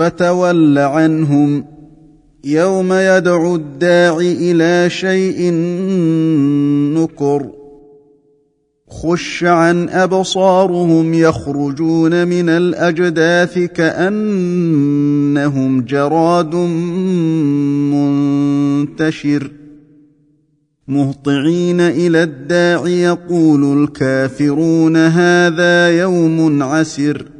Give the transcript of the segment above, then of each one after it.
فتول عنهم يوم يدعو الداع إلى شيء نكر خش عن أبصارهم يخرجون من الأجداث كأنهم جراد منتشر مهطعين إلى الداع يقول الكافرون هذا يوم عسر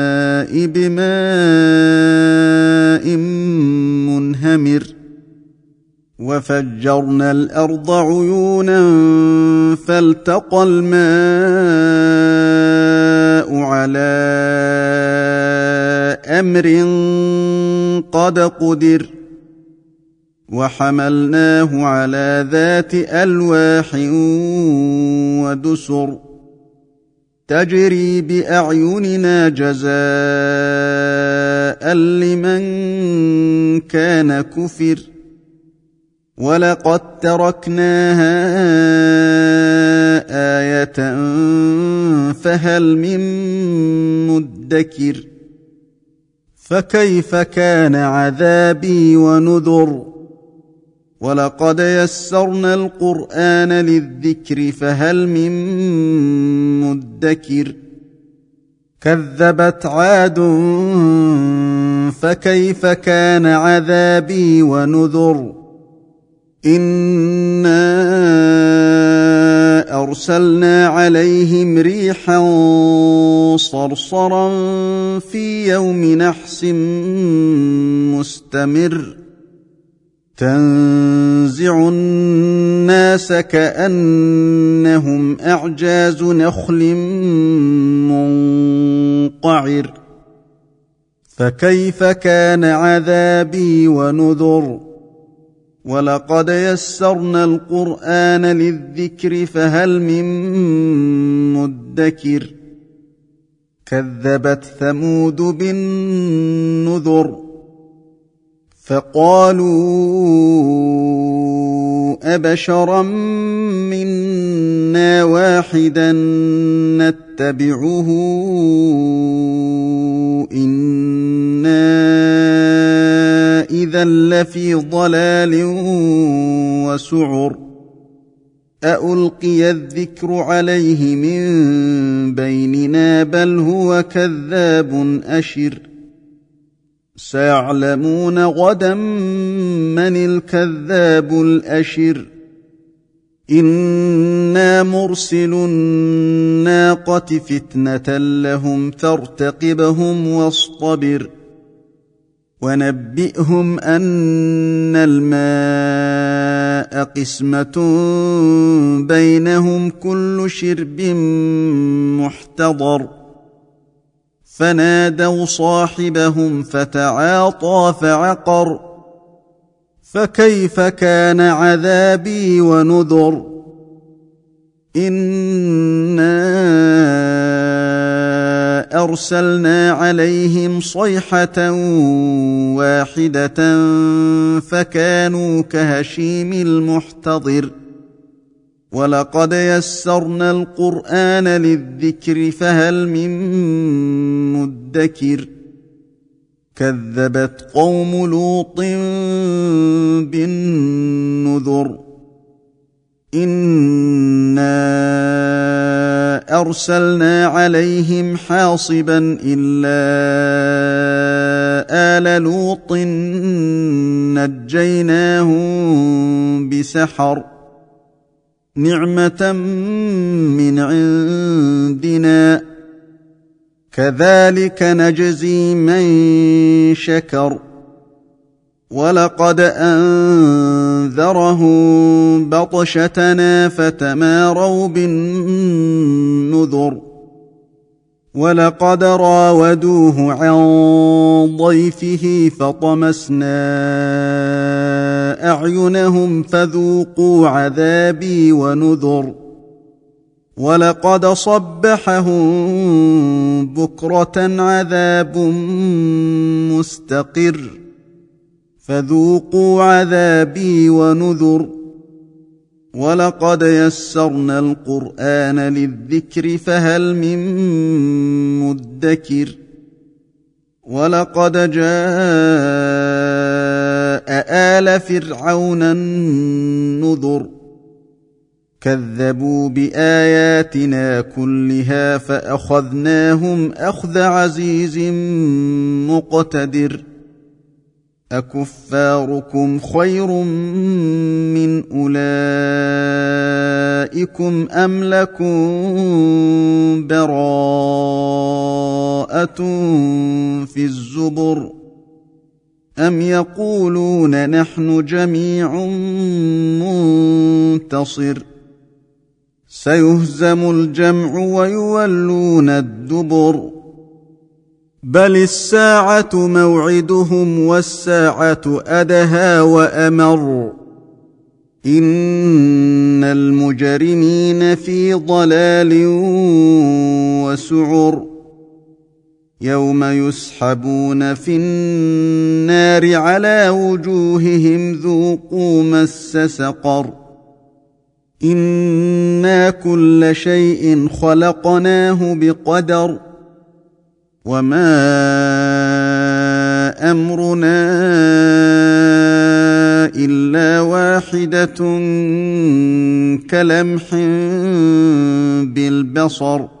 بماء منهمر وفجرنا الأرض عيونا فالتقى الماء على أمر قد قدر وحملناه على ذات ألواح ودسر تجري بأعيننا جزاء لمن كان كفر ولقد تركناها آية فهل من مدكر فكيف كان عذابي ونذر ولقد يسرنا القران للذكر فهل من مدكر كذبت عاد فكيف كان عذابي ونذر انا ارسلنا عليهم ريحا صرصرا في يوم نحس مستمر تنزع الناس كأنهم أعجاز نخل منقعر. فكيف كان عذابي ونذر؟ ولقد يسرنا القرآن للذكر فهل من مدكر؟ كذبت ثمود بالنذر. فقالوا أبشرا منا واحدا نتبعه إنا إذا لفي ضلال وسعر أألقي الذكر عليه من بيننا بل هو كذاب أشر سيعلمون غدا من الكذاب الأشر. إنا مرسل الناقة فتنة لهم فارتقبهم واصطبر. ونبئهم أن الماء قسمة بينهم كل شرب محتضر. فنادوا صاحبهم فتعاطى فعقر فكيف كان عذابي ونذر إنا أرسلنا عليهم صيحة واحدة فكانوا كهشيم المحتضر ولقد يسرنا القران للذكر فهل من مدكر كذبت قوم لوط بالنذر انا ارسلنا عليهم حاصبا الا ال لوط نجيناهم بسحر نعمة من عندنا. كذلك نجزي من شكر. ولقد أنذرهم بطشتنا فتماروا بالنذر. ولقد راودوه عن ضيفه فطمسنا أعينهم فذوقوا عذابي ونذر ولقد صبحهم بكرة عذاب مستقر فذوقوا عذابي ونذر ولقد يسرنا القرآن للذكر فهل من مدكر ولقد جاء ال فرعون النذر كذبوا بآياتنا كلها فأخذناهم أخذ عزيز مقتدر أكفاركم خير من أولئكم أم لكم براءة في الزبر ام يقولون نحن جميع منتصر سيهزم الجمع ويولون الدبر بل الساعة موعدهم والساعة ادهى وامر ان المجرمين في ضلال وسعر يوم يسحبون في النار على وجوههم ذوقوا مس سقر أنا كل شيء خلقناه بقدر وما امرنا الا واحدة كلمح بالبصر